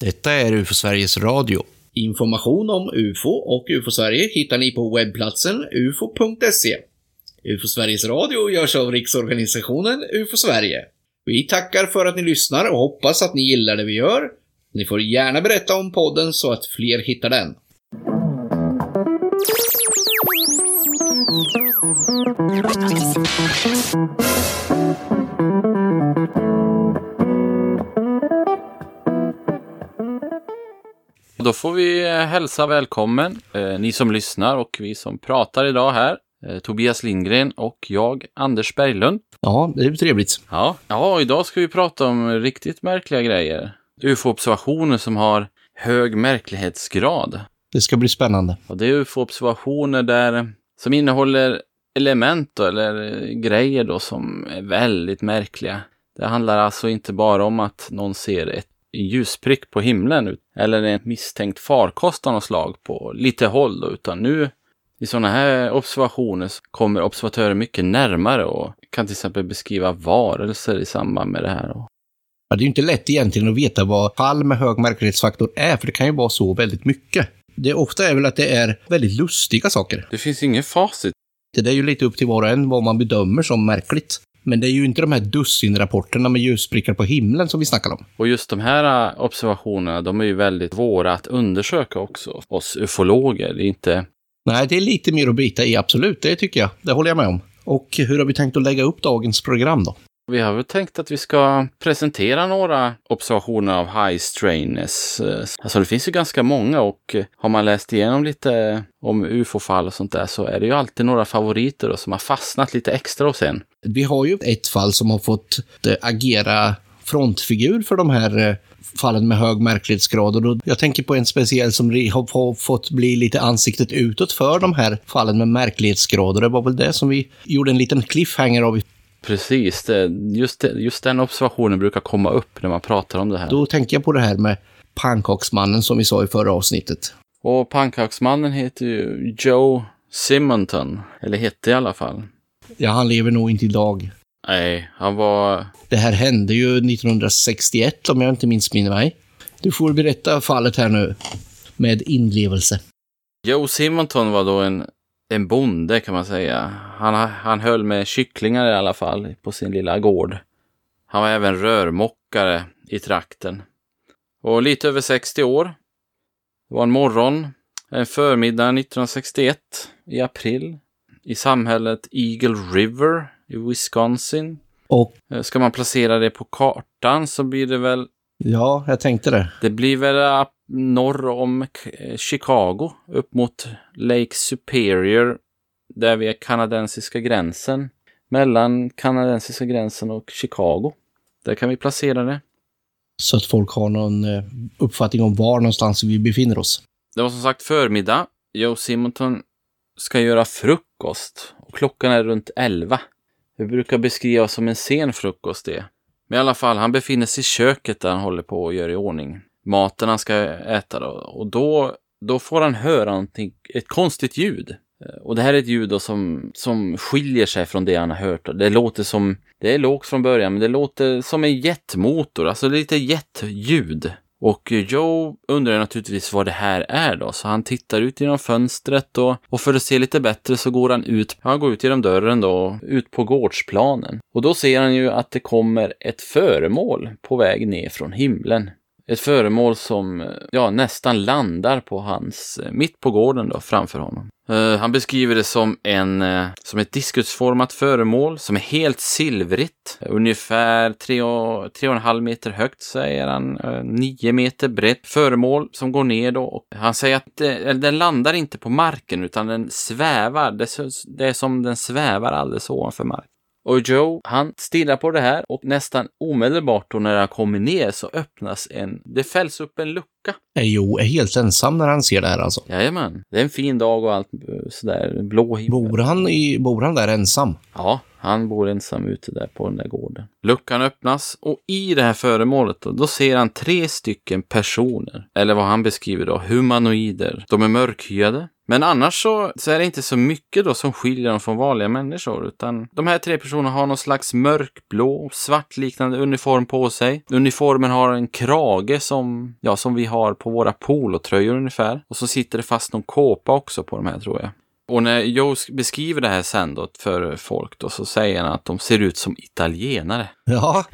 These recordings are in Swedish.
Detta är UFO Sveriges Radio. Information om UFO och UFO-Sverige hittar ni på webbplatsen ufo.se. UFO Sveriges Radio görs av Riksorganisationen UFO Sverige. Vi tackar för att ni lyssnar och hoppas att ni gillar det vi gör. Ni får gärna berätta om podden så att fler hittar den. Då får vi eh, hälsa välkommen, eh, ni som lyssnar och vi som pratar idag här. Eh, Tobias Lindgren och jag, Anders Berglund. Ja, det är ju trevligt. Ja, ja, idag ska vi prata om riktigt märkliga grejer. UFO-observationer som har hög märklighetsgrad. Det ska bli spännande. Och det är UFO-observationer där, som innehåller element då, eller grejer då som är väldigt märkliga. Det handlar alltså inte bara om att någon ser ett ljusprick på himlen eller en misstänkt farkost av något slag på lite håll då, utan nu i sådana här observationer kommer observatörer mycket närmare och kan till exempel beskriva varelser i samband med det här. Ja, det är ju inte lätt egentligen att veta vad fall med hög märklighetsfaktor är, för det kan ju vara så väldigt mycket. Det ofta är väl att det är väldigt lustiga saker. Det finns ingen facit. Det är ju lite upp till var och en vad man bedömer som märkligt. Men det är ju inte de här dussinrapporterna med ljusprickar på himlen som vi snackar om. Och just de här äh, observationerna, de är ju väldigt svåra att undersöka också. Oss ufologer, det är inte... Nej, det är lite mer att bita i, absolut. Det tycker jag. Det håller jag med om. Och hur har vi tänkt att lägga upp dagens program då? Vi har väl tänkt att vi ska presentera några observationer av high strainess. Alltså det finns ju ganska många och eh, har man läst igenom lite om ufo-fall och sånt där så är det ju alltid några favoriter då, som har fastnat lite extra hos en. Vi har ju ett fall som har fått eh, agera frontfigur för de här eh, fallen med hög märklighetsgrad. Och då, jag tänker på en speciell som har fått bli lite ansiktet utåt för de här fallen med märklighetsgrad. Och det var väl det som vi gjorde en liten cliffhanger av Precis, det, just, just den observationen brukar komma upp när man pratar om det här. Då tänker jag på det här med pannkaksmannen som vi sa i förra avsnittet. Och pannkaksmannen heter ju Joe Simonton, eller hette i alla fall. Ja, han lever nog inte idag. Nej, han var... Det här hände ju 1961 om jag inte minns min mig. Du får berätta fallet här nu med inlevelse. Joe Simonton var då en en bonde kan man säga. Han, han höll med kycklingar i alla fall på sin lilla gård. Han var även rörmockare i trakten. Och lite över 60 år. Det var en morgon, en förmiddag 1961 i april i samhället Eagle River i Wisconsin. Och eh, ska man placera det på kartan så blir det väl... Ja, jag tänkte det. Det blir väl norr om eh, Chicago upp mot Lake Superior där vi är kanadensiska gränsen. Mellan kanadensiska gränsen och Chicago. Där kan vi placera det. Så att folk har någon eh, uppfattning om var någonstans vi befinner oss. Det var som sagt förmiddag. Joe Simonton ska göra frukost och klockan är runt 11. Vi brukar beskriva som en sen frukost det. Men i alla fall, han befinner sig i köket där han håller på och gör i ordning maten han ska äta. Då. Och då, då får han höra någonting, ett konstigt ljud. Eh, och det här är ett ljud då som, som skiljer sig från det han har hört. Det låter som, det är lågt från början, men det låter som en jetmotor, alltså lite jetljud. Och Joe undrar naturligtvis vad det här är då, så han tittar ut genom fönstret då. och för att se lite bättre så går han ut, han går ut genom dörren då, ut på gårdsplanen. Och då ser han ju att det kommer ett föremål på väg ner från himlen. Ett föremål som ja, nästan landar på hans, eh, mitt på gården då, framför honom. Uh, han beskriver det som, en, uh, som ett diskusformat föremål som är helt silvrigt. Ungefär 3,5 meter högt säger han. 9 meter brett föremål som går ner då. Och han säger att det, den landar inte på marken utan den svävar. Det, det är som den svävar alldeles ovanför marken. Och Joe, han stirrar på det här och nästan omedelbart då när han kommer ner så öppnas en, det fälls upp en lucka. Joe är helt ensam när han ser det här alltså. Jajamän. Det är en fin dag och allt sådär blå himmel. Bor han, i, bor han där ensam? Ja, han bor ensam ute där på den där gården. Luckan öppnas och i det här föremålet då, då ser han tre stycken personer. Eller vad han beskriver då, humanoider. De är mörkhyade. Men annars så, så är det inte så mycket då som skiljer dem från vanliga människor, utan de här tre personerna har någon slags mörkblå, svartliknande uniform på sig. Uniformen har en krage som, ja, som vi har på våra polotröjor ungefär. Och så sitter det fast någon kåpa också på de här tror jag. Och när Joe beskriver det här sen då för folk då så säger han att de ser ut som italienare. Ja.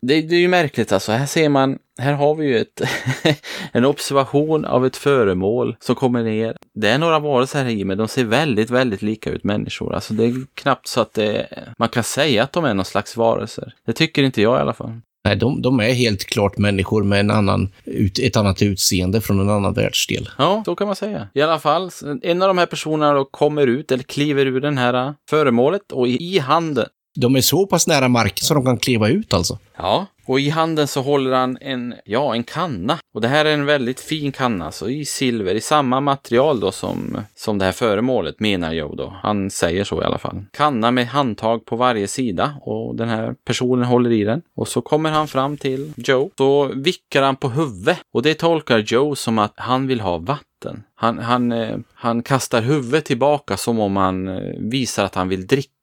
Det, det är ju märkligt alltså. Här ser man, här har vi ju ett, en observation av ett föremål som kommer ner. Det är några varelser här i men de ser väldigt, väldigt lika ut människor. Alltså det är knappt så att det, man kan säga att de är någon slags varelser. Det tycker inte jag i alla fall. Nej, de, de är helt klart människor med en annan, ut, ett annat utseende från en annan världsdel. Ja, så kan man säga. I alla fall, en av de här personerna då kommer ut eller kliver ur den här äh, föremålet och i, i handen de är så pass nära marken så de kan kliva ut alltså. Ja, och i handen så håller han en, ja, en kanna. Och det här är en väldigt fin kanna, så i silver, i samma material då som, som det här föremålet, menar Joe då. Han säger så i alla fall. Kanna med handtag på varje sida och den här personen håller i den. Och så kommer han fram till Joe. Så vickar han på huvudet och det tolkar Joe som att han vill ha vatten. Han, han, eh, han kastar huvudet tillbaka som om han eh, visar att han vill dricka.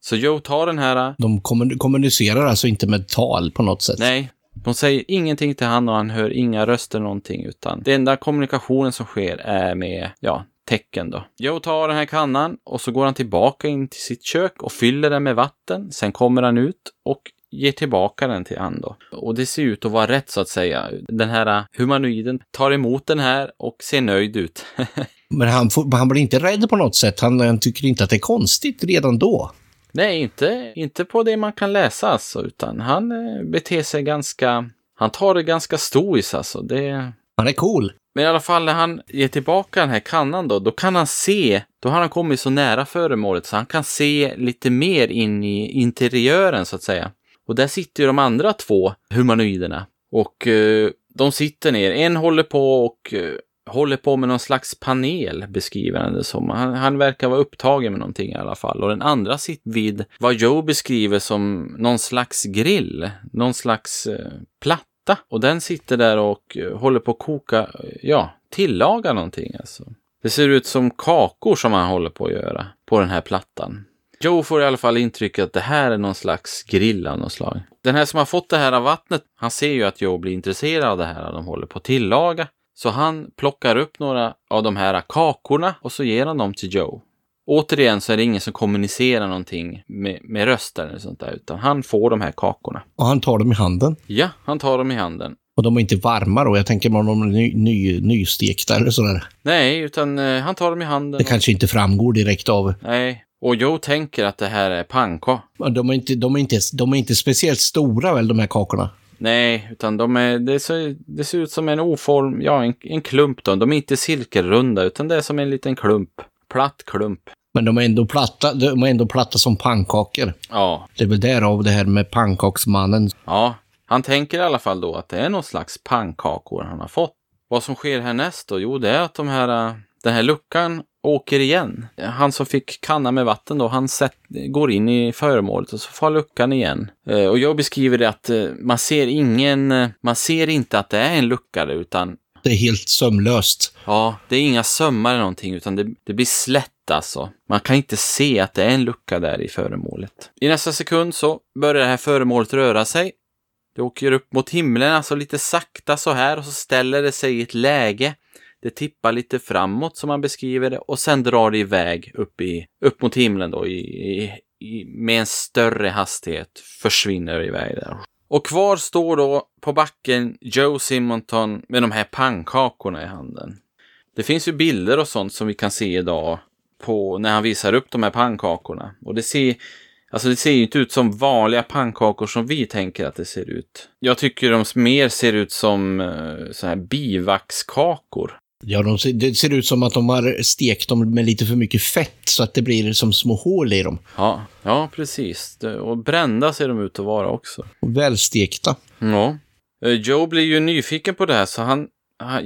Så Joe tar den här De kommun- kommunicerar alltså inte med tal på något sätt. Nej, de säger ingenting till han och han hör inga röster någonting utan det enda kommunikationen som sker är med, ja, tecken då. Joe tar den här kannan och så går han tillbaka in till sitt kök och fyller den med vatten. Sen kommer han ut och ger tillbaka den till han då. Och det ser ut att vara rätt så att säga. Den här humanoiden tar emot den här och ser nöjd ut. Men han, får, han blir inte rädd på något sätt. Han, han tycker inte att det är konstigt redan då. Nej, inte, inte på det man kan läsa alltså, utan han eh, beter sig ganska, han tar det ganska stoiskt alltså. Det, Han är cool. Men i alla fall när han ger tillbaka den här kannan då, då kan han se, då har han kommit så nära föremålet så han kan se lite mer in i interiören så att säga. Och där sitter ju de andra två humanoiderna. Och eh, de sitter ner, en håller på och eh, håller på med någon slags panel, beskriver han det som. Han, han verkar vara upptagen med någonting i alla fall. Och den andra sitter vid vad Joe beskriver som någon slags grill, någon slags eh, platta. Och den sitter där och eh, håller på att koka, eh, ja, tillaga någonting alltså. Det ser ut som kakor som han håller på att göra på den här plattan. Joe får i alla fall intrycket att det här är någon slags grill av något slag. Den här som har fått det här av vattnet, han ser ju att Joe blir intresserad av det här de håller på att tillaga. Så han plockar upp några av de här kakorna och så ger han dem till Joe. Återigen så är det ingen som kommunicerar någonting med, med röster eller sånt där, utan han får de här kakorna. Och han tar dem i handen. Ja, han tar dem i handen. Och de är inte varma då. Jag tänker om de är ny, ny, nystekta eller sådär. Nej, utan eh, han tar dem i handen. Det kanske inte framgår direkt av... Nej, och Joe tänker att det här är pannkaka. Men De är, inte, de, är inte, de är inte speciellt stora väl, de här kakorna? Nej, utan de är, det, ser, det ser ut som en oform, ja en, en klump då. De är inte cirkelrunda utan det är som en liten klump. Platt klump. Men de är ändå platta, de är ändå platta som pannkakor. Ja, Det är väl därav det här med pannkaksmannen. ja. Han tänker i alla fall då att det är någon slags pannkakor han har fått. Vad som sker härnäst då? Jo, det är att de här, den här luckan åker igen. Han som fick kanna med vatten då, han sett, går in i föremålet och så får luckan igen. Eh, Och jag beskriver det att eh, man ser ingen, eh, man ser inte att det är en lucka utan Det är helt sömlöst. Ja, det är inga sömmar eller någonting, utan det, det blir slätt alltså. Man kan inte se att det är en lucka där i föremålet. I nästa sekund så börjar det här föremålet röra sig. Det åker upp mot himlen, alltså lite sakta så här, och så ställer det sig i ett läge. Det tippar lite framåt som man beskriver det och sen drar det iväg upp, i, upp mot himlen då i, i, i, med en större hastighet. Försvinner iväg där. Och kvar står då på backen Joe Simonton med de här pannkakorna i handen. Det finns ju bilder och sånt som vi kan se idag på när han visar upp de här pannkakorna. Och det ser, alltså det ser ju inte ut som vanliga pannkakor som vi tänker att det ser ut. Jag tycker de mer ser ut som eh, så här bivaxkakor. Ja, de det ser ut som att de har stekt dem med lite för mycket fett så att det blir som små hål i dem. Ja, ja precis. Och brända ser de ut att vara också. Och välstekta. Ja. Eh, Joe blir ju nyfiken på det här så han, han,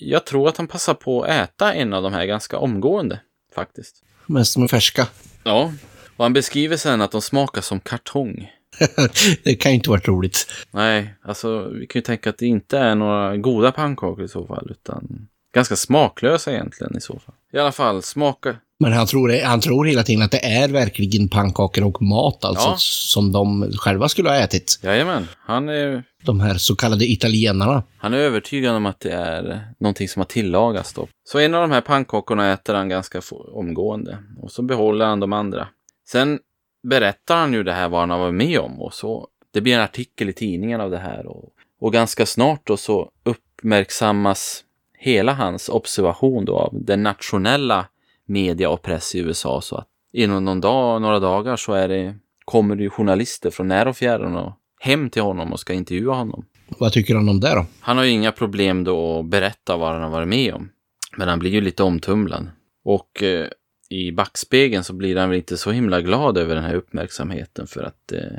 jag tror att han passar på att äta en av de här ganska omgående faktiskt. Mest de är färska. Ja. Och han beskriver sen att de smakar som kartong. det kan ju inte varit roligt. Nej, alltså vi kan ju tänka att det inte är några goda pannkakor i så fall, utan ganska smaklösa egentligen i så fall. I alla fall, smaka. Men han tror, han tror hela tiden att det är verkligen pannkakor och mat alltså, Ja. som de själva skulle ha ätit. Jajamän, han är, De här så kallade italienarna. han är övertygad om att det är någonting som har tillagats då. Så en av de här pannkakorna äter han ganska omgående och så behåller han de andra. Sen berättar han ju det här vad han har varit med om och så det blir en artikel i tidningen av det här och, och ganska snart då så uppmärksammas hela hans observation då av den nationella media och press i USA så att inom någon dag, några dagar så är det, kommer det ju journalister från när och fjärran och hem till honom och ska intervjua honom. Vad tycker han om det då? Han har ju inga problem då att berätta vad han har varit med om. Men han blir ju lite omtumlad. Och eh, i backspegeln så blir han väl inte så himla glad över den här uppmärksamheten för att eh,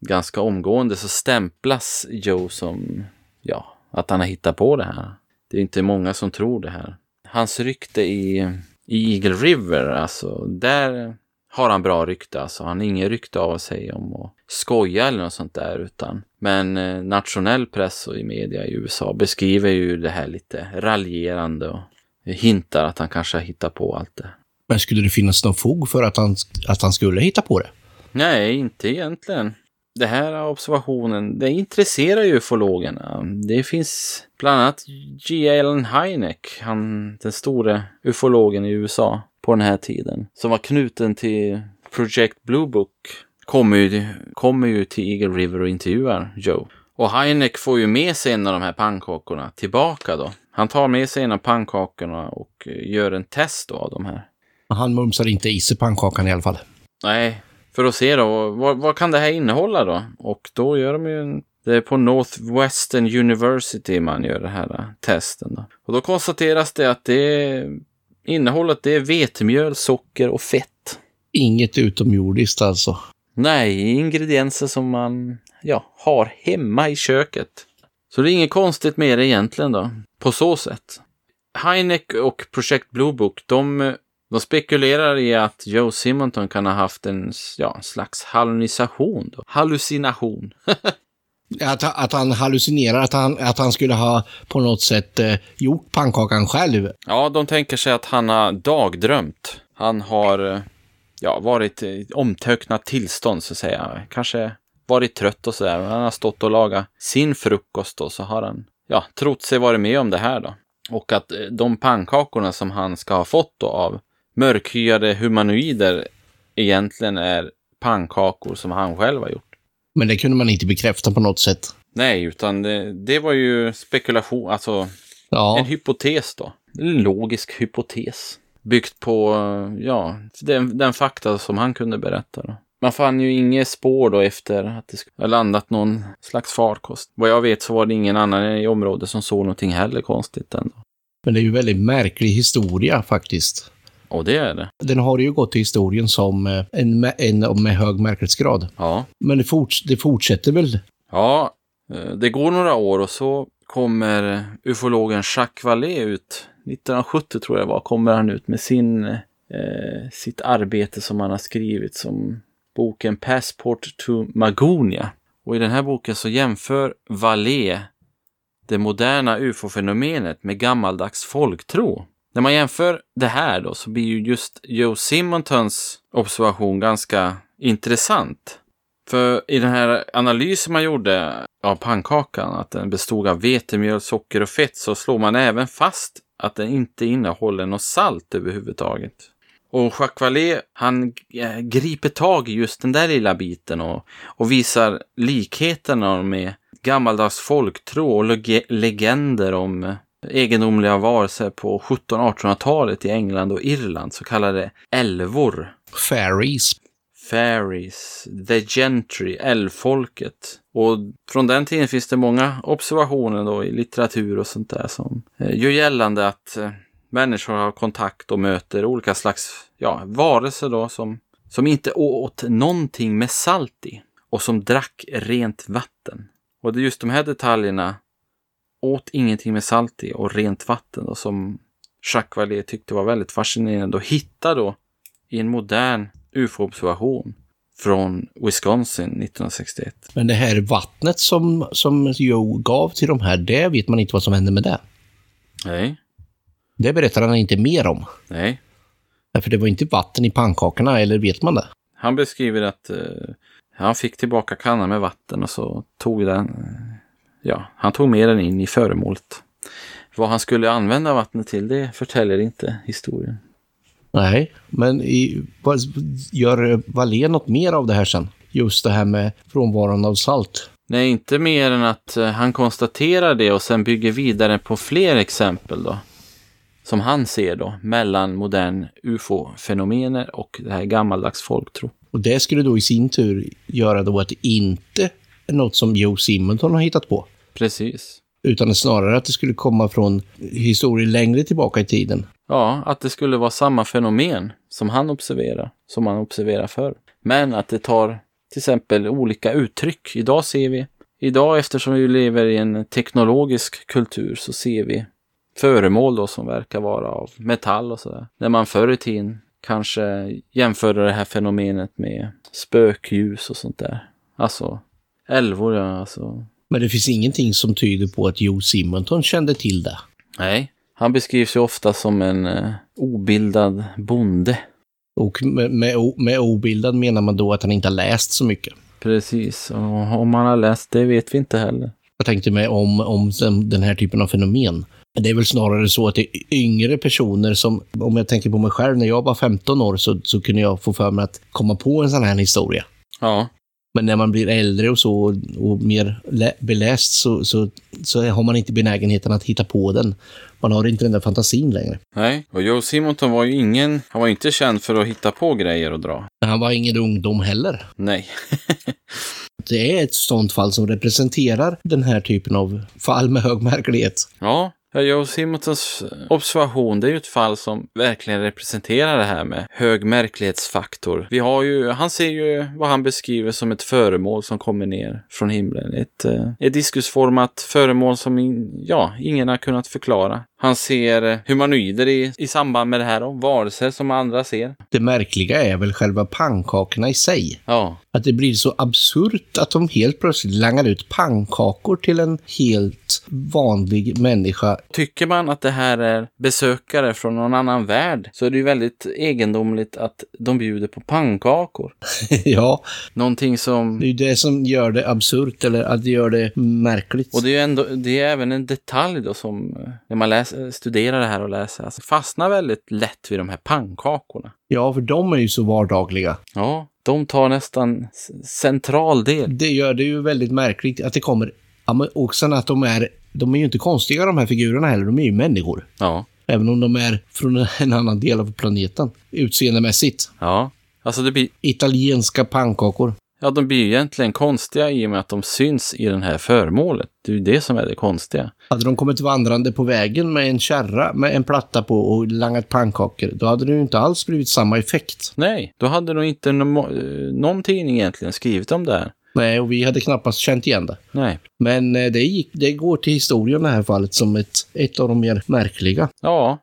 ganska omgående så stämplas Joe som, ja, att han har hittat på det här. Det är inte många som tror det här. Hans rykte i, i Eagle River, alltså där har han bra rykte. Alltså han har ingen rykte av sig om att skoja eller något sånt där. Utan, men eh, nationell press och i media i USA beskriver ju det här lite raljerande och hintar att han kanske har hittat på allt det. Men skulle det finnas någon fog för att han, att han skulle hitta på det? Nej, inte egentligen. Det här observationen, det intresserar ju ufologerna. Det finns bland annat G. Allen Hynek, han, den store ufologen i USA på den här tiden, som var knuten till Project Blue Book, kommer ju, kommer ju till Eagle River och intervjuar Joe. Och Hynek får ju med sig en av de här pannkakorna tillbaka då. Han tar med sig en av pannkakorna och eh, gör en test då av de här. Han mumsar inte i sig pannkakan i alla fall. Nej, för att se då, vad, vad kan det här innehålla då? Och då gör de ju en, det är på Northwestern University man gör den här testen då. Och då konstateras det att det innehållet det är vetemjöl, socker och fett. Inget utomjordiskt alltså. Nej, ingredienser som man ja, har hemma i köket. Så det är inget konstigt med det egentligen då, på så sätt. Heineck och Project Blue Book, de, de spekulerar i att Joe Simonton kan ha haft en ja, slags hallucination. Då. Hallucination. Att, att han hallucinerar, att han, att han skulle ha på något sätt eh, gjort pannkakan själv. Ja, de tänker sig att han har dagdrömt. Han har eh, ja, varit i omtöcknat tillstånd så att säga. Kanske varit trött och sådär. Han har stått och lagat sin frukost och så har han ja, trott sig varit med om det här då. Och att eh, de pannkakorna som han ska ha fått då av mörkhyade humanoider egentligen är pannkakor som han själv har gjort. Men det kunde man inte bekräfta på något sätt. Nej, utan det, det var ju spekulation, alltså en Ja, hypotes då. En logisk hypotes. Byggt på, ja, den, den fakta som han kunde berätta då. Man fann ju inget spår då efter att det skulle ha landat någon slags farkost. Vad jag vet så var det ingen annan i området som såg någonting heller konstigt ändå. men det är ju väldigt märklig historia faktiskt. Och det är det. Den har ju gått till historien som eh, en, med- en med hög märklighetsgrad. Ja. Men det, forts det fortsätter väl? Ja, eh, det går några år och så kommer ufologen Jacques Vallée ut. 1970 tror jag var, kommer han ut med sin, eh, sitt arbete som han har skrivit som boken Passport to Magonia. Och i den här boken så jämför Vallée det moderna ufo-fenomenet med gammaldags folktro. När man jämför det här då så blir ju just Joe Simontons observation ganska intressant. För i den här analysen man gjorde av pannkakan, att den bestod av vetemjöl, socker och fett, så slår man även fast att den inte innehåller något salt överhuvudtaget. Och Jacques Vallée, han griper tag i just den där lilla biten och, och visar likheterna med gammaldags folktro och legender om egendomliga varelser på 1700-1800-talet i England och Irland, så kallade älvor. Fairies. Fairies, The Gentry, älvfolket. Och från den tiden finns det många observationer då i litteratur och sånt där som eh, gör gällande att eh, människor har kontakt och möter olika slags ja, varelser då som, som inte åt någonting med salt i och som drack rent vatten. Och det är just de här detaljerna, åt ingenting med salt i och rent vatten då, som Jacques Vallée tyckte var väldigt fascinerande och hitta då i en modern ufo-observation från Wisconsin 1961. Men det här vattnet som, som Joe gav till de här, det vet man inte vad som hände med det. Nej, Det berättar han inte mer om. nej. För det var inte vatten i pannkakorna, eller vet man det? Han beskriver att eh, han fick tillbaka kannan med vatten och så tog den, eh, ja, han tog med den in i föremålet. Vad han skulle använda vattnet till, det förtäljer inte historien. Nej, men i, gör Wallén något mer av det här sen? Just det här med frånvaron av salt. Nej, inte mer än att eh, han konstaterar det och sen bygger vidare på fler exempel då. Som han ser då, mellan modern ufo-fenomener och det här gammaldags folktro. Och det skulle då i sin tur göra då att det inte något som Joe Simonton har hittat på. Precis. Utan snarare att det skulle komma från historier längre tillbaka i tiden. Ja, att det skulle vara samma fenomen som han observerar, som han observerar förr. Men att det tar till exempel olika uttryck. Idag ser vi, idag eftersom vi lever i en teknologisk kultur så ser vi föremål då som verkar vara av metall och sådär. När man förr i tiden kanske jämförde det här fenomenet med spökljus och sånt där. Alltså älvor, ja, alltså. Men det finns ingenting som tyder på att Joe Simonton kände till det. Nej. Han beskrivs ju ofta som en eh, obildad bonde. Och med, med, med obildad menar man då att han inte har läst så mycket. Precis, och om han har läst det vet vi inte heller. Jag tänkte mig om, om den, här typen av fenomen. Men Det är väl snarare så att det är yngre personer som, om jag tänker på mig själv, när jag var 15 år så, så kunde jag få för mig att komma på en sån här historia. Ja, Men när man blir äldre och så och, mer lä- beläst så, så, så har man inte benägenheten att hitta på den. Man har inte den där fantasin längre. nej. Och Joe Simonton var ju ingen, han var inte känd för att hitta på grejer och dra. Men han var ingen ungdom heller. Nej. Det är ett sånt fall som representerar den här typen av fall med hög märklighet. Ja, ja, Joe Simontons observation, det är ju ett fall som verkligen representerar det här med hög märklighetsfaktor. Vi har ju, han ser ju vad han beskriver som ett föremål som kommer ner från himlen. Ett, eh, ett diskusformat föremål som in, ja, ingen har kunnat förklara. Han ser eh, humanoider i, i samband med det här och varelser som andra ser. Det märkliga är väl själva pannkakorna i sig. Ja, Att det blir så absurt att de helt plötsligt langar ut pannkakor till en helt vanlig människa. Tycker man att det här är besökare från någon annan värld så är det ju väldigt egendomligt att de bjuder på pannkakor. ja, Någonting som... det är ju det som gör det absurt eller att det gör det märkligt. Och det är ju ändå, det är även en detalj då som, eh, när man läser, studerar det här och läser, alltså fastnar väldigt lätt vid de här pannkakorna. Ja, för de är ju så vardagliga. Ja, de tar nästan central del. Det gör det ju väldigt märkligt att det kommer... Också att de är... De är ju inte konstiga de här figurerna heller, de är ju människor. Ja, Även om de är från en annan del av planeten. Utseendemässigt. ja. Alltså det blir, Italienska pannkakor. ja de blir ju egentligen konstiga i och med att de syns i det här föremålet. Det är ju det som är det konstiga. Hade de kommit vandrande på vägen med en kärra med en platta på och langat pannkakor, då hade det ju inte alls blivit samma effekt. Nej, då hade nog inte no, eh, någon tidning egentligen skrivit om det här. Nej, och vi hade knappast känt igen det. Nej. Men eh, det, gick, det går till historien i det här fallet som ett, ett av de mer märkliga. Ja,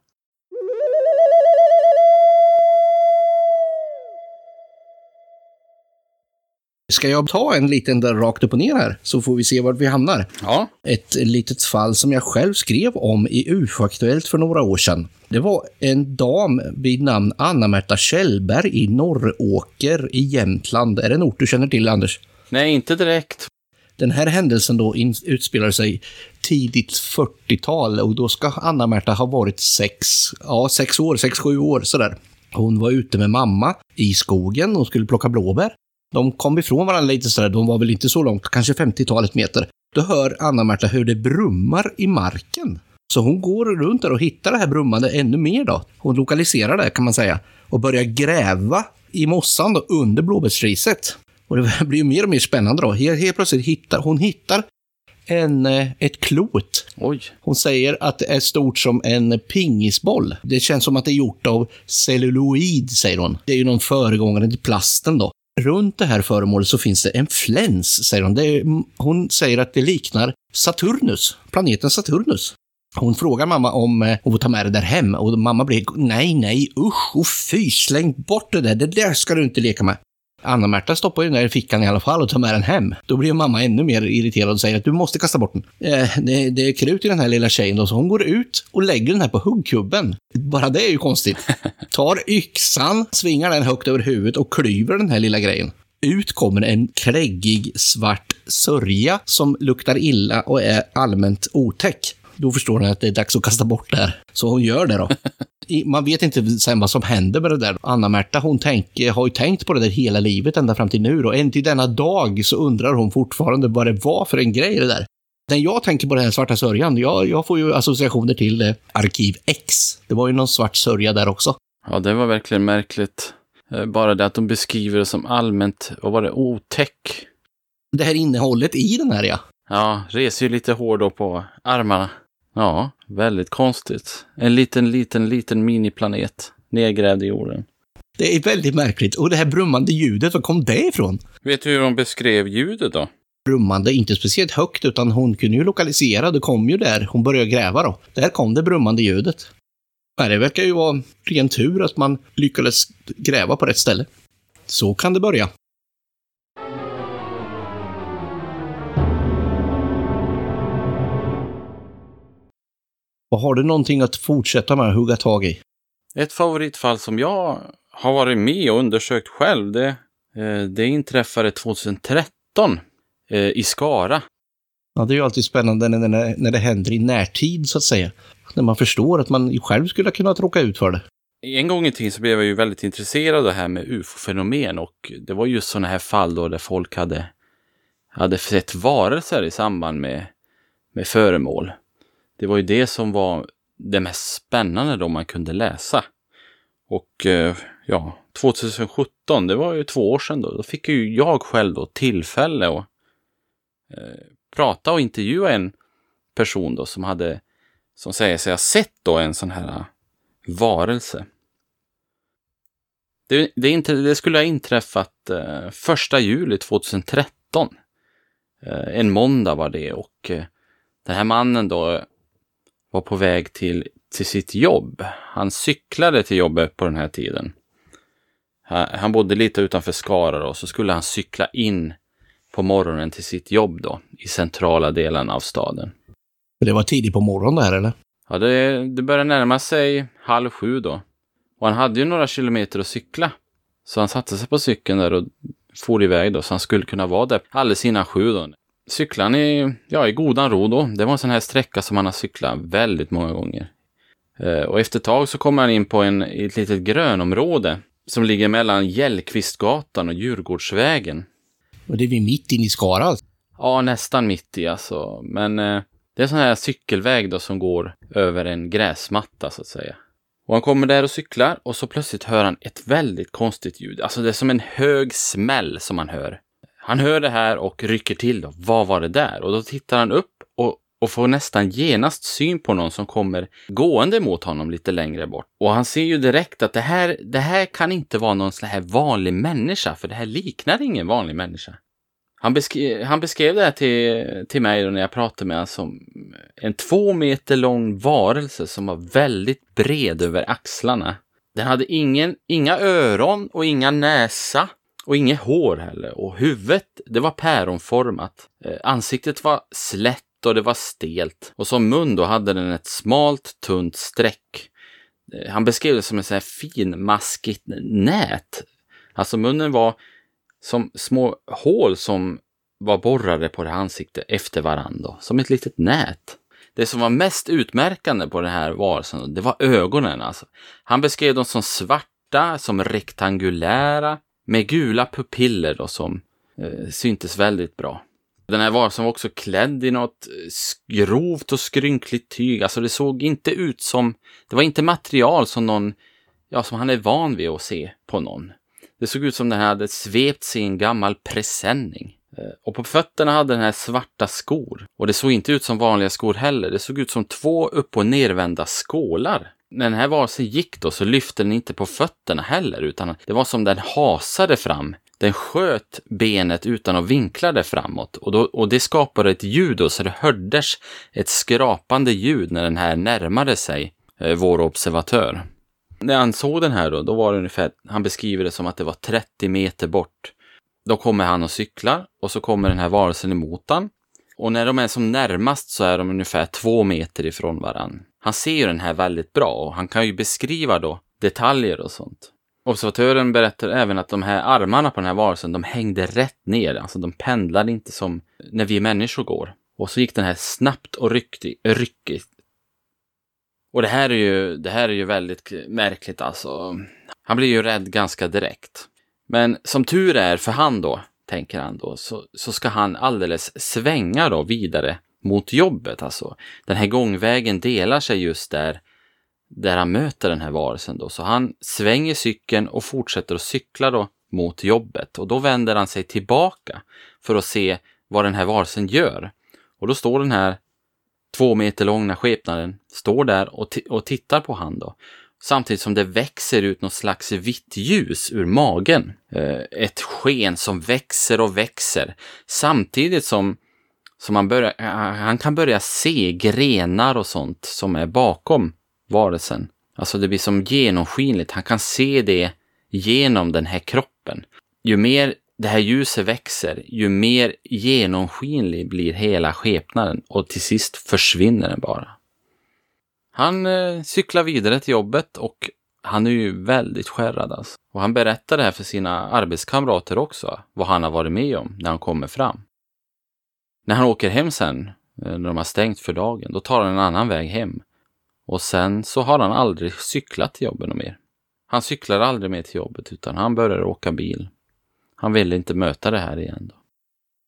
Ska jag ta en liten där rakt upp och ner här, så får vi se vart vi hamnar. ja, Ett litet fall som jag själv skrev om i UFO-aktuellt för några år sedan. Det var en dam vid namn Anna-Märta Kjellberg i Norråker i Jämtland. Är det en ort du känner till, Anders? Nej inte direkt. Den här händelsen då utspelar sig tidigt 40-tal och då ska Anna-Märta ha varit sex, ja, sex år, sex, sju år sådär. Hon var ute med mamma i skogen och skulle plocka blåbär. De kom ifrån varandra lite sådär, de var väl inte så långt, kanske 50-talet meter. Då hör Anna-Märta hur det brummar i marken. Så hon går runt där och hittar det här brummande ännu mer då. Hon lokaliserar det kan man säga. Och börjar gräva i mossan då under blåbärsriset. Och det blir ju mer och mer spännande då. Helt, helt plötsligt hittar hon hittar en, eh, ett klot. Oj. Hon säger att det är stort som en pingisboll. Det känns som att det är gjort av celluloid, säger hon. Det är ju någon föregångare till plasten då. Runt det här föremålet så finns det en fläns, säger hon. Är, hon säger att det liknar Saturnus, planeten Saturnus. Hon frågar mamma om eh, hon får ta med det där hem och mamma blir nej, nej, usch och fy, släng bort det där, det där ska du inte leka med. Anna-Märta stoppar ju den där i fickan i alla fall och tar med den hem. Då blir mamma ännu mer irriterad och säger att du måste kasta bort den. Eh, det, det, är krut i den här lilla tjejen då, så hon går ut och lägger den här på huggkubben. Bara det är ju konstigt. Tar yxan, svingar den högt över huvudet och klyver den här lilla grejen. Ut kommer en kläggig svart sörja som luktar illa och är allmänt otäck. Då förstår hon att det är dags att kasta bort det här. Så hon gör det då. Man vet inte sen vad som händer med det där. Anna-Märta, hon tänker, har ju tänkt på det där hela livet ända fram till nu och än till denna dag så undrar hon fortfarande vad det var för en grej det där. När jag tänker på den här svarta sörjan, jag, jag får ju associationer till eh, Arkiv X. Det var ju någon svart sörja där också. Ja, det var verkligen märkligt. Eh, bara det att de beskriver det som allmänt, vad var det, otäck? Det här innehållet i den här ja. Ja, reser ju lite hår då på armarna. Ja, väldigt konstigt. En liten, liten, liten miniplanet nedgrävd i jorden. Det är väldigt märkligt. Och det här brummande ljudet, var kom det ifrån? Vet du hur de beskrev ljudet då? Brummande, inte speciellt högt, utan hon kunde ju lokalisera. Det kom ju där hon började gräva då. Där kom det brummande ljudet. Det verkar ju vara ren tur att man lyckades gräva på rätt ställe. Så kan det börja. Och har du någonting att fortsätta med att hugga tag i? Ett favoritfall som jag har varit med och undersökt själv, det, eh, det inträffade 2013 eh, i Skara. Ja, det är ju alltid spännande när, när, när det händer i närtid, så att säga. När man förstår att man själv skulle kunna råka ut för det. En gång i tiden så blev jag ju väldigt intresserad av det här med ufo-fenomen och det var just sådana här fall då där folk hade, hade sett varelser i samband med, med föremål det var ju det som var det mest spännande då man kunde läsa. Och eh, ja, 2017, det var ju två år sedan då, då fick ju jag själv då tillfälle att eh, prata och intervjua en person då som hade, som säger sig ha sett då en sån här eh, varelse. Det, det, inte, det skulle ha inträffat eh, första juli 2013. Eh, en måndag var det och eh, den här mannen då var på väg till, till sitt jobb. Han cyklade till jobbet på den här tiden. Han bodde lite utanför Skara och så skulle han cykla in på morgonen till sitt jobb då, i centrala delen av staden. Det var tidigt på morgonen där eller? Ja, det, det började närma sig halv sju då. Och han hade ju några kilometer att cykla. Så han satte sig på cykeln där och for iväg då, så han skulle kunna vara där alldeles innan sju då cyklade han i, ja, i godan ro då. Det var en sån här sträcka som han har cyklat väldigt många gånger. Eh, och efter ett tag så kommer han in på en, ett litet grönområde som ligger mellan Gällkvistgatan och Djurgårdsvägen. Och det är vi mitt inne i Skara? Alltså. Ja, nästan mitt i alltså. Men eh, det är en sån här cykelväg då som går över en gräsmatta så att säga. Och han kommer där och cyklar och så plötsligt hör han ett väldigt konstigt ljud. Alltså det är som en hög smäll som han hör. Han hör det här och rycker till. Då. Vad var det där? Och då tittar han upp och, och får nästan genast syn på någon som kommer gående mot honom lite längre bort. Och han ser ju direkt att det här, det här kan inte vara någon sån här vanlig människa, för det här liknar ingen vanlig människa. Han, beskrev, han beskrev det här till, till mig när jag pratade med honom som en två meter lång varelse som var väldigt bred över axlarna. Den hade ingen, inga öron och inga näsa. Och inget hår heller. Och huvudet, det var päronformat. Eh, ansiktet var slätt och det var stelt. Och som mun då hade den ett smalt, tunt streck. Eh, han beskrev det som ett så här finmaskigt nät. Alltså munnen var som små hål som var borrade på det ansiktet efter varandra. Som ett litet nät. Det som var mest utmärkande på den här varelsen, det var ögonen. Alltså. Han beskrev dem som svarta, som rektangulära, med gula pupiller då som eh, syntes väldigt bra. Den här varelsen var också klädd i något eh, grovt och skrynkligt tyg. Alltså det såg inte ut som, det var inte material som någon, ja som han är van vid att se på någon. Det såg ut som den här hade svept i en gammal presenning. Eh, och på fötterna hade den här svarta skor. Och det såg inte ut som vanliga skor heller. Det såg ut som två upp och nervända skålar när den här varelsen gick då så lyfte den inte på fötterna heller utan det var som den hasade fram Den sköt benet utan att vinkla det framåt och, då, och det skapade ett ljud då, så det hördes ett skrapande ljud när den här närmade sig eh, vår observatör. När han såg den här då, då var det ungefär, han beskriver det som att det var 30 meter bort. Då kommer han och cyklar och så kommer den här varelsen emot han. Och när de är som närmast så är de ungefär två meter ifrån varann. Han ser ju den här väldigt bra och han kan ju beskriva då detaljer och sånt. Observatören berättar även att de här armarna på den här varelsen, de hängde rätt ner. Alltså de pendlade inte som när vi människor går. Och så gick den här snabbt och ryckigt. ryckigt. Och det här är ju, det här är ju väldigt märkligt alltså. Han blir ju rädd ganska direkt. Men som tur är för han då, tänker han då, så, så ska han alldeles svänga då vidare mot jobbet. Alltså, den här gångvägen delar sig just där, där han möter den här varelsen då. Så han svänger cykeln och fortsätter att cykla då mot jobbet. Och då vänder han sig tillbaka för att se vad den här varelsen gör. Och då står den här två meter långa skepnaden, står där och, och tittar på han då. Samtidigt som det växer ut något slags vitt ljus ur magen. Eh, ett sken som växer och växer. Samtidigt som, så han, börjar, eh, han kan börja se grenar och sånt som är bakom varelsen. Alltså det blir som genomskinligt. Han kan se det genom den här kroppen. Ju mer det här ljuset växer, ju mer genomskinlig blir hela skepnaden och till sist försvinner den bara. Han eh, cyklar vidare till jobbet och han är ju väldigt skärrad alltså. Och han berättar det här för sina arbetskamrater också, vad han har varit med om när han kommer fram. När han åker hem sen, eh, när de har stängt för dagen, då tar han en annan väg hem. Och sen så har han aldrig cyklat till jobbet mer. Han cyklar aldrig mer till jobbet utan han börjar åka bil. Han vill inte möta det här igen. Då.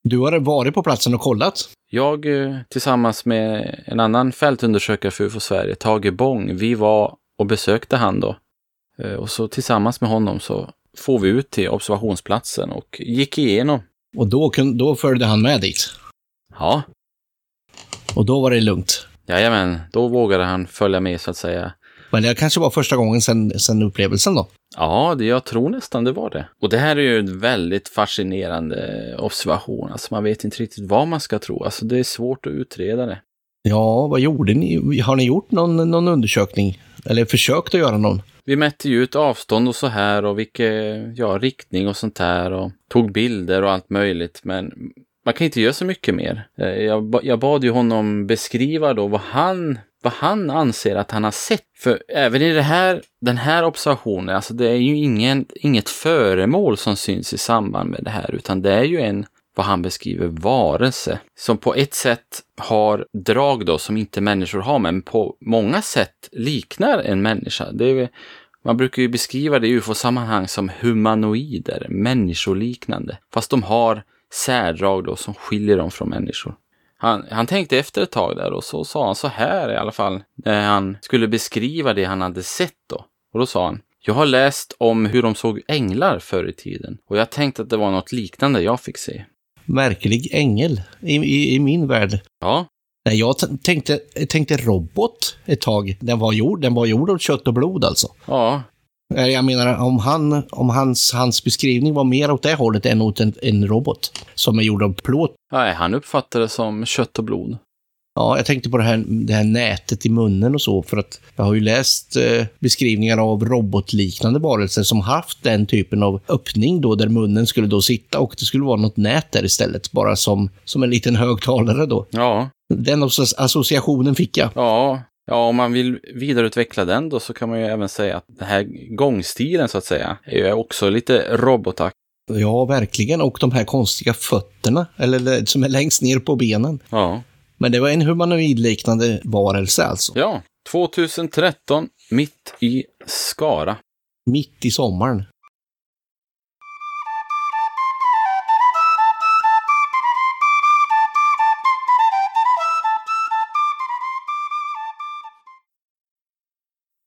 Du har varit på platsen och kollat? Jag eh, tillsammans med en annan fältundersökare för UFO Sverige, Tage Bång, vi var och besökte han då. Eh, och så tillsammans med honom så får vi ut till observationsplatsen och gick igenom. Och då, då följde han med dit? Ja. Och då var det lugnt? Jajamän, då vågade han följa med så att säga. Men det kanske var första gången sen, sen upplevelsen då? Ja, det, jag tror nästan det var det. Och det här är ju en väldigt fascinerande observation. Alltså man vet inte riktigt vad man ska tro. Alltså det är svårt att utreda det. Ja, vad gjorde ni? Har ni gjort någon, någon undersökning? Eller försökt att göra någon? Vi mätte ju ut avstånd och så här och vilken ja, riktning och sånt här och tog bilder och allt möjligt. Men man kan inte göra så mycket mer. Eh, jag, jag bad ju honom beskriva då vad han vad han anser att han har sett. För även i det här, den här observationen, alltså det är ju ingen, inget föremål som syns i samband med det här, utan det är ju en, vad han beskriver, varelse som på ett sätt har drag då som inte människor har, men på många sätt liknar en människa. Det är, man brukar ju beskriva det i ufo-sammanhang som humanoider, människoliknande, fast de har särdrag då som skiljer dem från människor. Han, han tänkte efter ett tag där och så sa han så här i alla fall när han skulle beskriva det han hade sett då. Och då sa han jag har läst om hur de såg änglar förr i tiden och jag tänkte att det var något liknande jag fick se. Märklig ängel i, i, i min värld. Ja. Nej, jag tänkte, tänkte robot ett tag. Den var gjord, den var gjord av kött och blod alltså. Ja, jag menar, om, han, om hans, hans beskrivning var mer åt det hållet än åt en, en robot som är gjord av plåt. Nej, han uppfattar det som kött och blod. Ja, jag tänkte på det här, det här nätet i munnen och så, för att jag har ju läst eh, beskrivningar av robotliknande varelser som haft den typen av öppning då, där munnen skulle då sitta och det skulle vara något nät där istället, bara som, som en liten högtalare då. Ja. Den associationen fick jag. Ja, Ja, om man vill vidareutveckla den då så kan man ju även säga att den här gångstilen så att säga är ju också lite robotaktig. Ja, verkligen. Och de här konstiga fötterna, eller som är längst ner på benen. Ja. Men det var en humanoidliknande varelse alltså. Ja, 2013, mitt i Skara. Mitt i sommaren.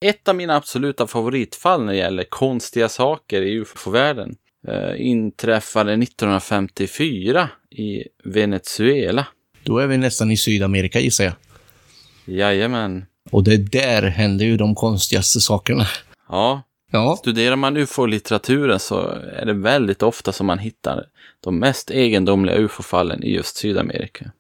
Ett av mina absoluta favoritfall när det gäller konstiga saker i ufo-världen eh, inträffade 1954 i Venezuela. Då är vi nästan i Sydamerika gissar jag. Jajamän. Och det där hände ju de konstigaste sakerna. Ja, Ja, Studerar man ufo-litteraturen så är det väldigt ofta som man hittar de mest egendomliga ufo-fallen i just Sydamerika.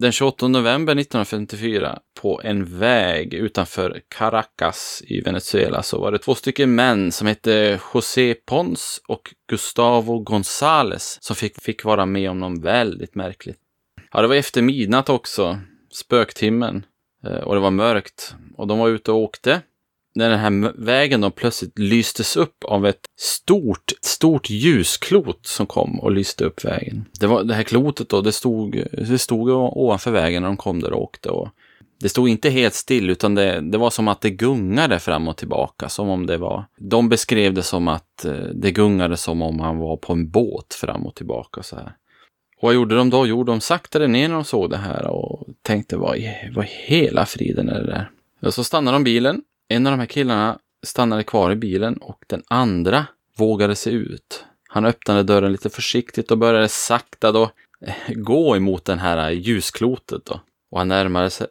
Den 28 november 1954 på en väg utanför Caracas i Venezuela så var det två stycken män som hette José Pons och Gustavo González som fick, fick vara med om något väldigt märkligt. Ja, det var efter midnatt också, spöktimmen, eh, och det var mörkt. Och de var ute och åkte när den här vägen då plötsligt lystes upp av ett stort, stort ljusklot som kom och lyste upp vägen. Det, var, det här klotet då, det stod, det stod ovanför vägen när de kom där och åkte. Och det stod inte helt still, utan det, det var som att det gungade fram och tillbaka, som om det var... De beskrev det som att eh, det gungade som om han var på en båt fram och tillbaka så här. Och vad gjorde de då? Jo, de saktade ner när de såg det här och tänkte, vad i, vad i hela friden är det där? Och så stannade de bilen en av de här killarna stannade kvar i bilen och den andra vågade sig ut. Han öppnade dörren lite försiktigt och började sakta då eh, gå emot den här eh, ljusklotet då. Och han närmade sig.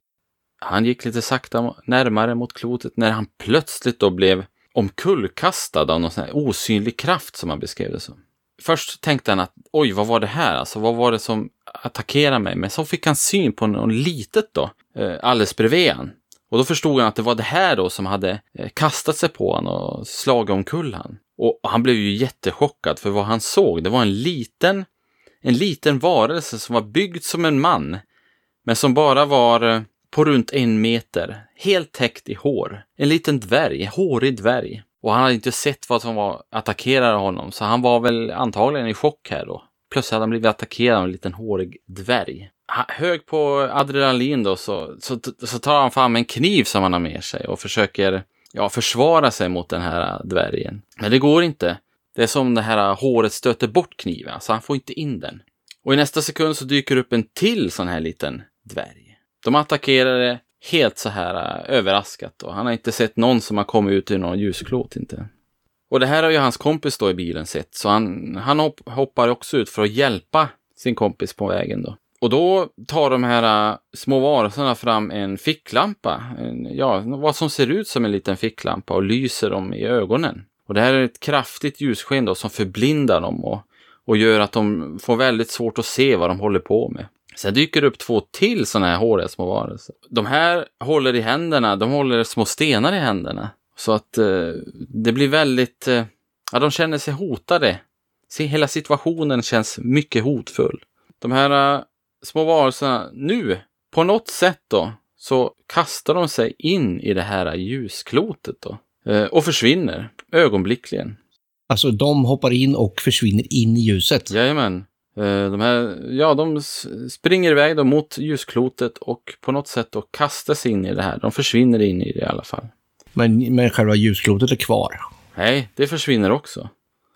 Han gick lite sakta närmare mot klotet när han plötsligt då blev omkullkastad av någon sån här osynlig kraft som han beskrev det som. Först tänkte han att oj, vad var det här? Alltså, vad var det som attackerade mig? Men så fick han syn på något litet då, eh, alldeles bredvid han. Och då förstod han att det var det här då som hade eh, kastat sig på honom och slagit omkull han. Och han blev ju jättechockad för vad han såg, det var en liten, en liten varelse som var byggd som en man, men som bara var eh, på runt en meter, helt täckt i hår. En liten dvärg, hårig dvärg. Och han hade inte sett vad som var attackerade honom, så han var väl antagligen i chock här då. Plötsligt hade han blivit attackerad av en liten hårig dvärg. Hög på adrenalin då så, så, så tar han fram en kniv som han har med sig och försöker ja, försvara sig mot den här dvärgen. Men det går inte. Det är som det här håret stöter bort kniven, så han får inte in den. Och i nästa sekund så dyker upp en till sån här liten dvärg. De attackerar det helt så här äh, överraskat och han har inte sett någon som har kommit ut ur någon ljusklot inte. Och det här har ju hans kompis då i bilen sett, så han, han hoppar också ut för att hjälpa sin kompis på vägen då. Och då tar de här äh, små varelserna fram en ficklampa, en, ja, vad som ser ut som en liten ficklampa och lyser dem i ögonen. Och det här är ett kraftigt ljussken då som förblindar dem och, och gör att de får väldigt svårt att se vad de håller på med. Sen dyker det upp två till sådana här håriga små varelser. De här håller i händerna, de håller små stenar i händerna. Så att eh, det blir väldigt, eh, ja de känner sig hotade. Se, hela situationen känns mycket hotfull. De här små varelserna, nu, på något sätt då, så kastar de sig in i det här ljusklotet då. Eh, och försvinner ögonblickligen. alltså de hoppar in och försvinner in i ljuset. Jajamän. Eh, De här, ja, de springer iväg då mot ljusklotet och på något sätt då kastar sig in i det här. De försvinner in i det i alla fall. Men, men själva ljusklotet är kvar. Nej, det försvinner också.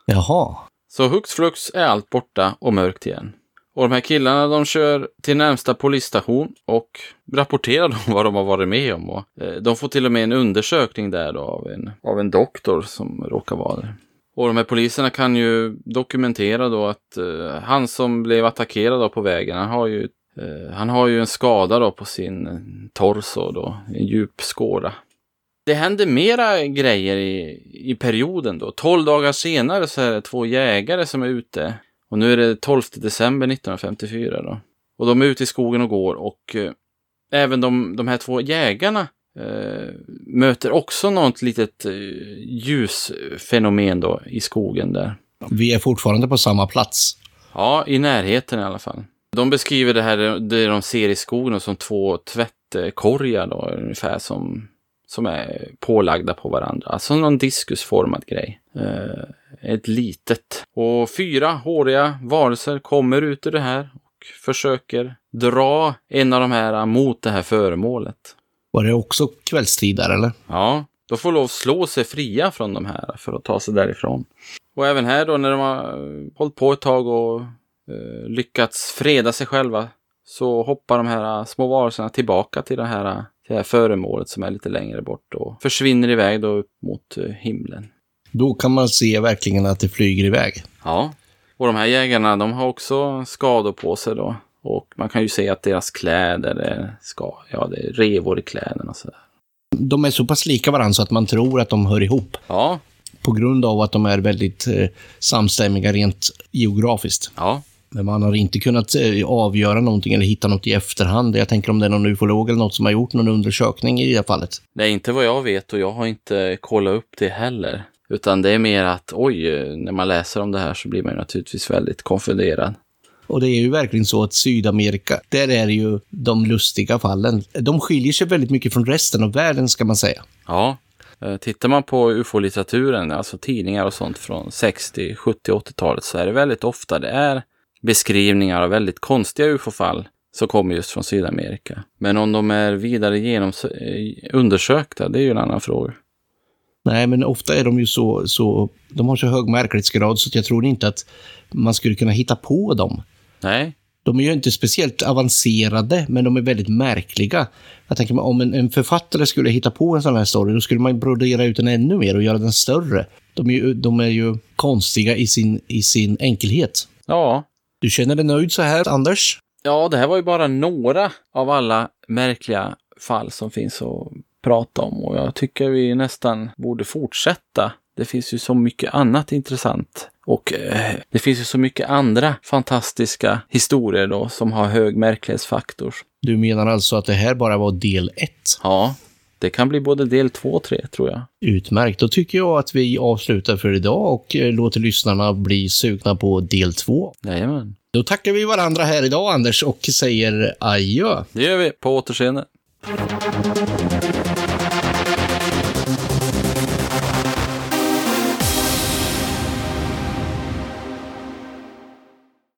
Jaha. Så hux flux är allt borta och mörkt igen. Och de här killarna de kör till närmsta polisstation och rapporterar om vad de har varit med om. Och, eh, de får till och med en undersökning där då av en, av en doktor som råkar vara där. Och de här poliserna kan ju dokumentera då att eh, han som blev attackerad då på vägen, han har ju, eh, han har ju en skada då på sin eh, torso då, en djup skåra. Det händer mera grejer i, i perioden då. 12 dagar senare så är det två jägare som är ute. Och nu är det 12 december 1954 då. Och de är ute i skogen och går och eh, även de, de här två jägarna eh, möter också något litet eh, ljusfenomen då i skogen där. Vi är fortfarande på samma plats. Ja, i närheten i alla fall. De beskriver det här, det de ser i skogen som två tvättkorgar då, ungefär som, som är pålagda på varandra. Alltså någon diskusformad grej. Eh, ett litet. Och fyra håriga varelser kommer ut ur det här och försöker dra en av de här mot det här föremålet. Var det också kvällstid där eller? Ja, de får lov att slå sig fria från de här för att ta sig därifrån. Och även här då när de har eh, hållit på ett tag och eh, lyckats freda sig själva så hoppar de här små varelserna tillbaka till det här, till det här föremålet som är lite längre bort och försvinner iväg då upp mot eh, himlen. Då kan man se verkligen att det flyger iväg. Ja, och de här jägarna de har också skador på sig då. Och man kan ju se att deras kläder är, ska, ja, det är revor i kläderna och sådär. De är så pass lika varandra så att man tror att de hör ihop. Ja, på grund av att de är väldigt eh, samstämmiga rent geografiskt. Ja, Men man har inte kunnat eh, avgöra någonting eller hitta något i efterhand. Jag tänker om det är någon ufolog eller något som har gjort någon undersökning i det här fallet. Nej, inte vad jag vet och jag har inte kollat upp det heller. Utan det är mer att oj, när man läser om det här så blir man naturligtvis väldigt konfunderad. Och det är ju verkligen så att Sydamerika, där är det ju de lustiga fallen. De skiljer sig väldigt mycket från resten av världen, ska man säga. Ja, eh, tittar man på ufo-litteraturen, alltså tidningar och sånt från 60, 70, 80-talet så är det väldigt ofta det är beskrivningar av väldigt konstiga ufo-fall som kommer just från Sydamerika. Men om de är vidare genoms- eh, undersökta, det är ju en annan fråga. Nej, men ofta är de ju så, så de har så hög märklighetsgrad så jag tror inte att man skulle kunna hitta på dem. Nej, De är ju inte speciellt avancerade, men de är väldigt märkliga. Jag tänker mig om en, en författare skulle hitta på en sån här story, då skulle man brodera ut den ännu mer och göra den större. De är ju, de är ju konstiga i sin, i sin enkelhet. ja, Du känner dig nöjd så här, Anders? Ja, det här var ju bara några av alla märkliga fall som finns att prata om och jag tycker vi nästan borde fortsätta. Det finns ju så mycket annat intressant och eh, det finns ju så mycket andra fantastiska historier då som har hög märklighetsfaktor. Du menar alltså att det här bara var del ett? Ja, det kan bli både del två och tre tror jag. Utmärkt. Då tycker jag att vi avslutar för idag och eh, låter lyssnarna bli sugna på del två. Jajamän, Då tackar vi varandra här idag, Anders, och säger adjö. det gör vi. På återseende.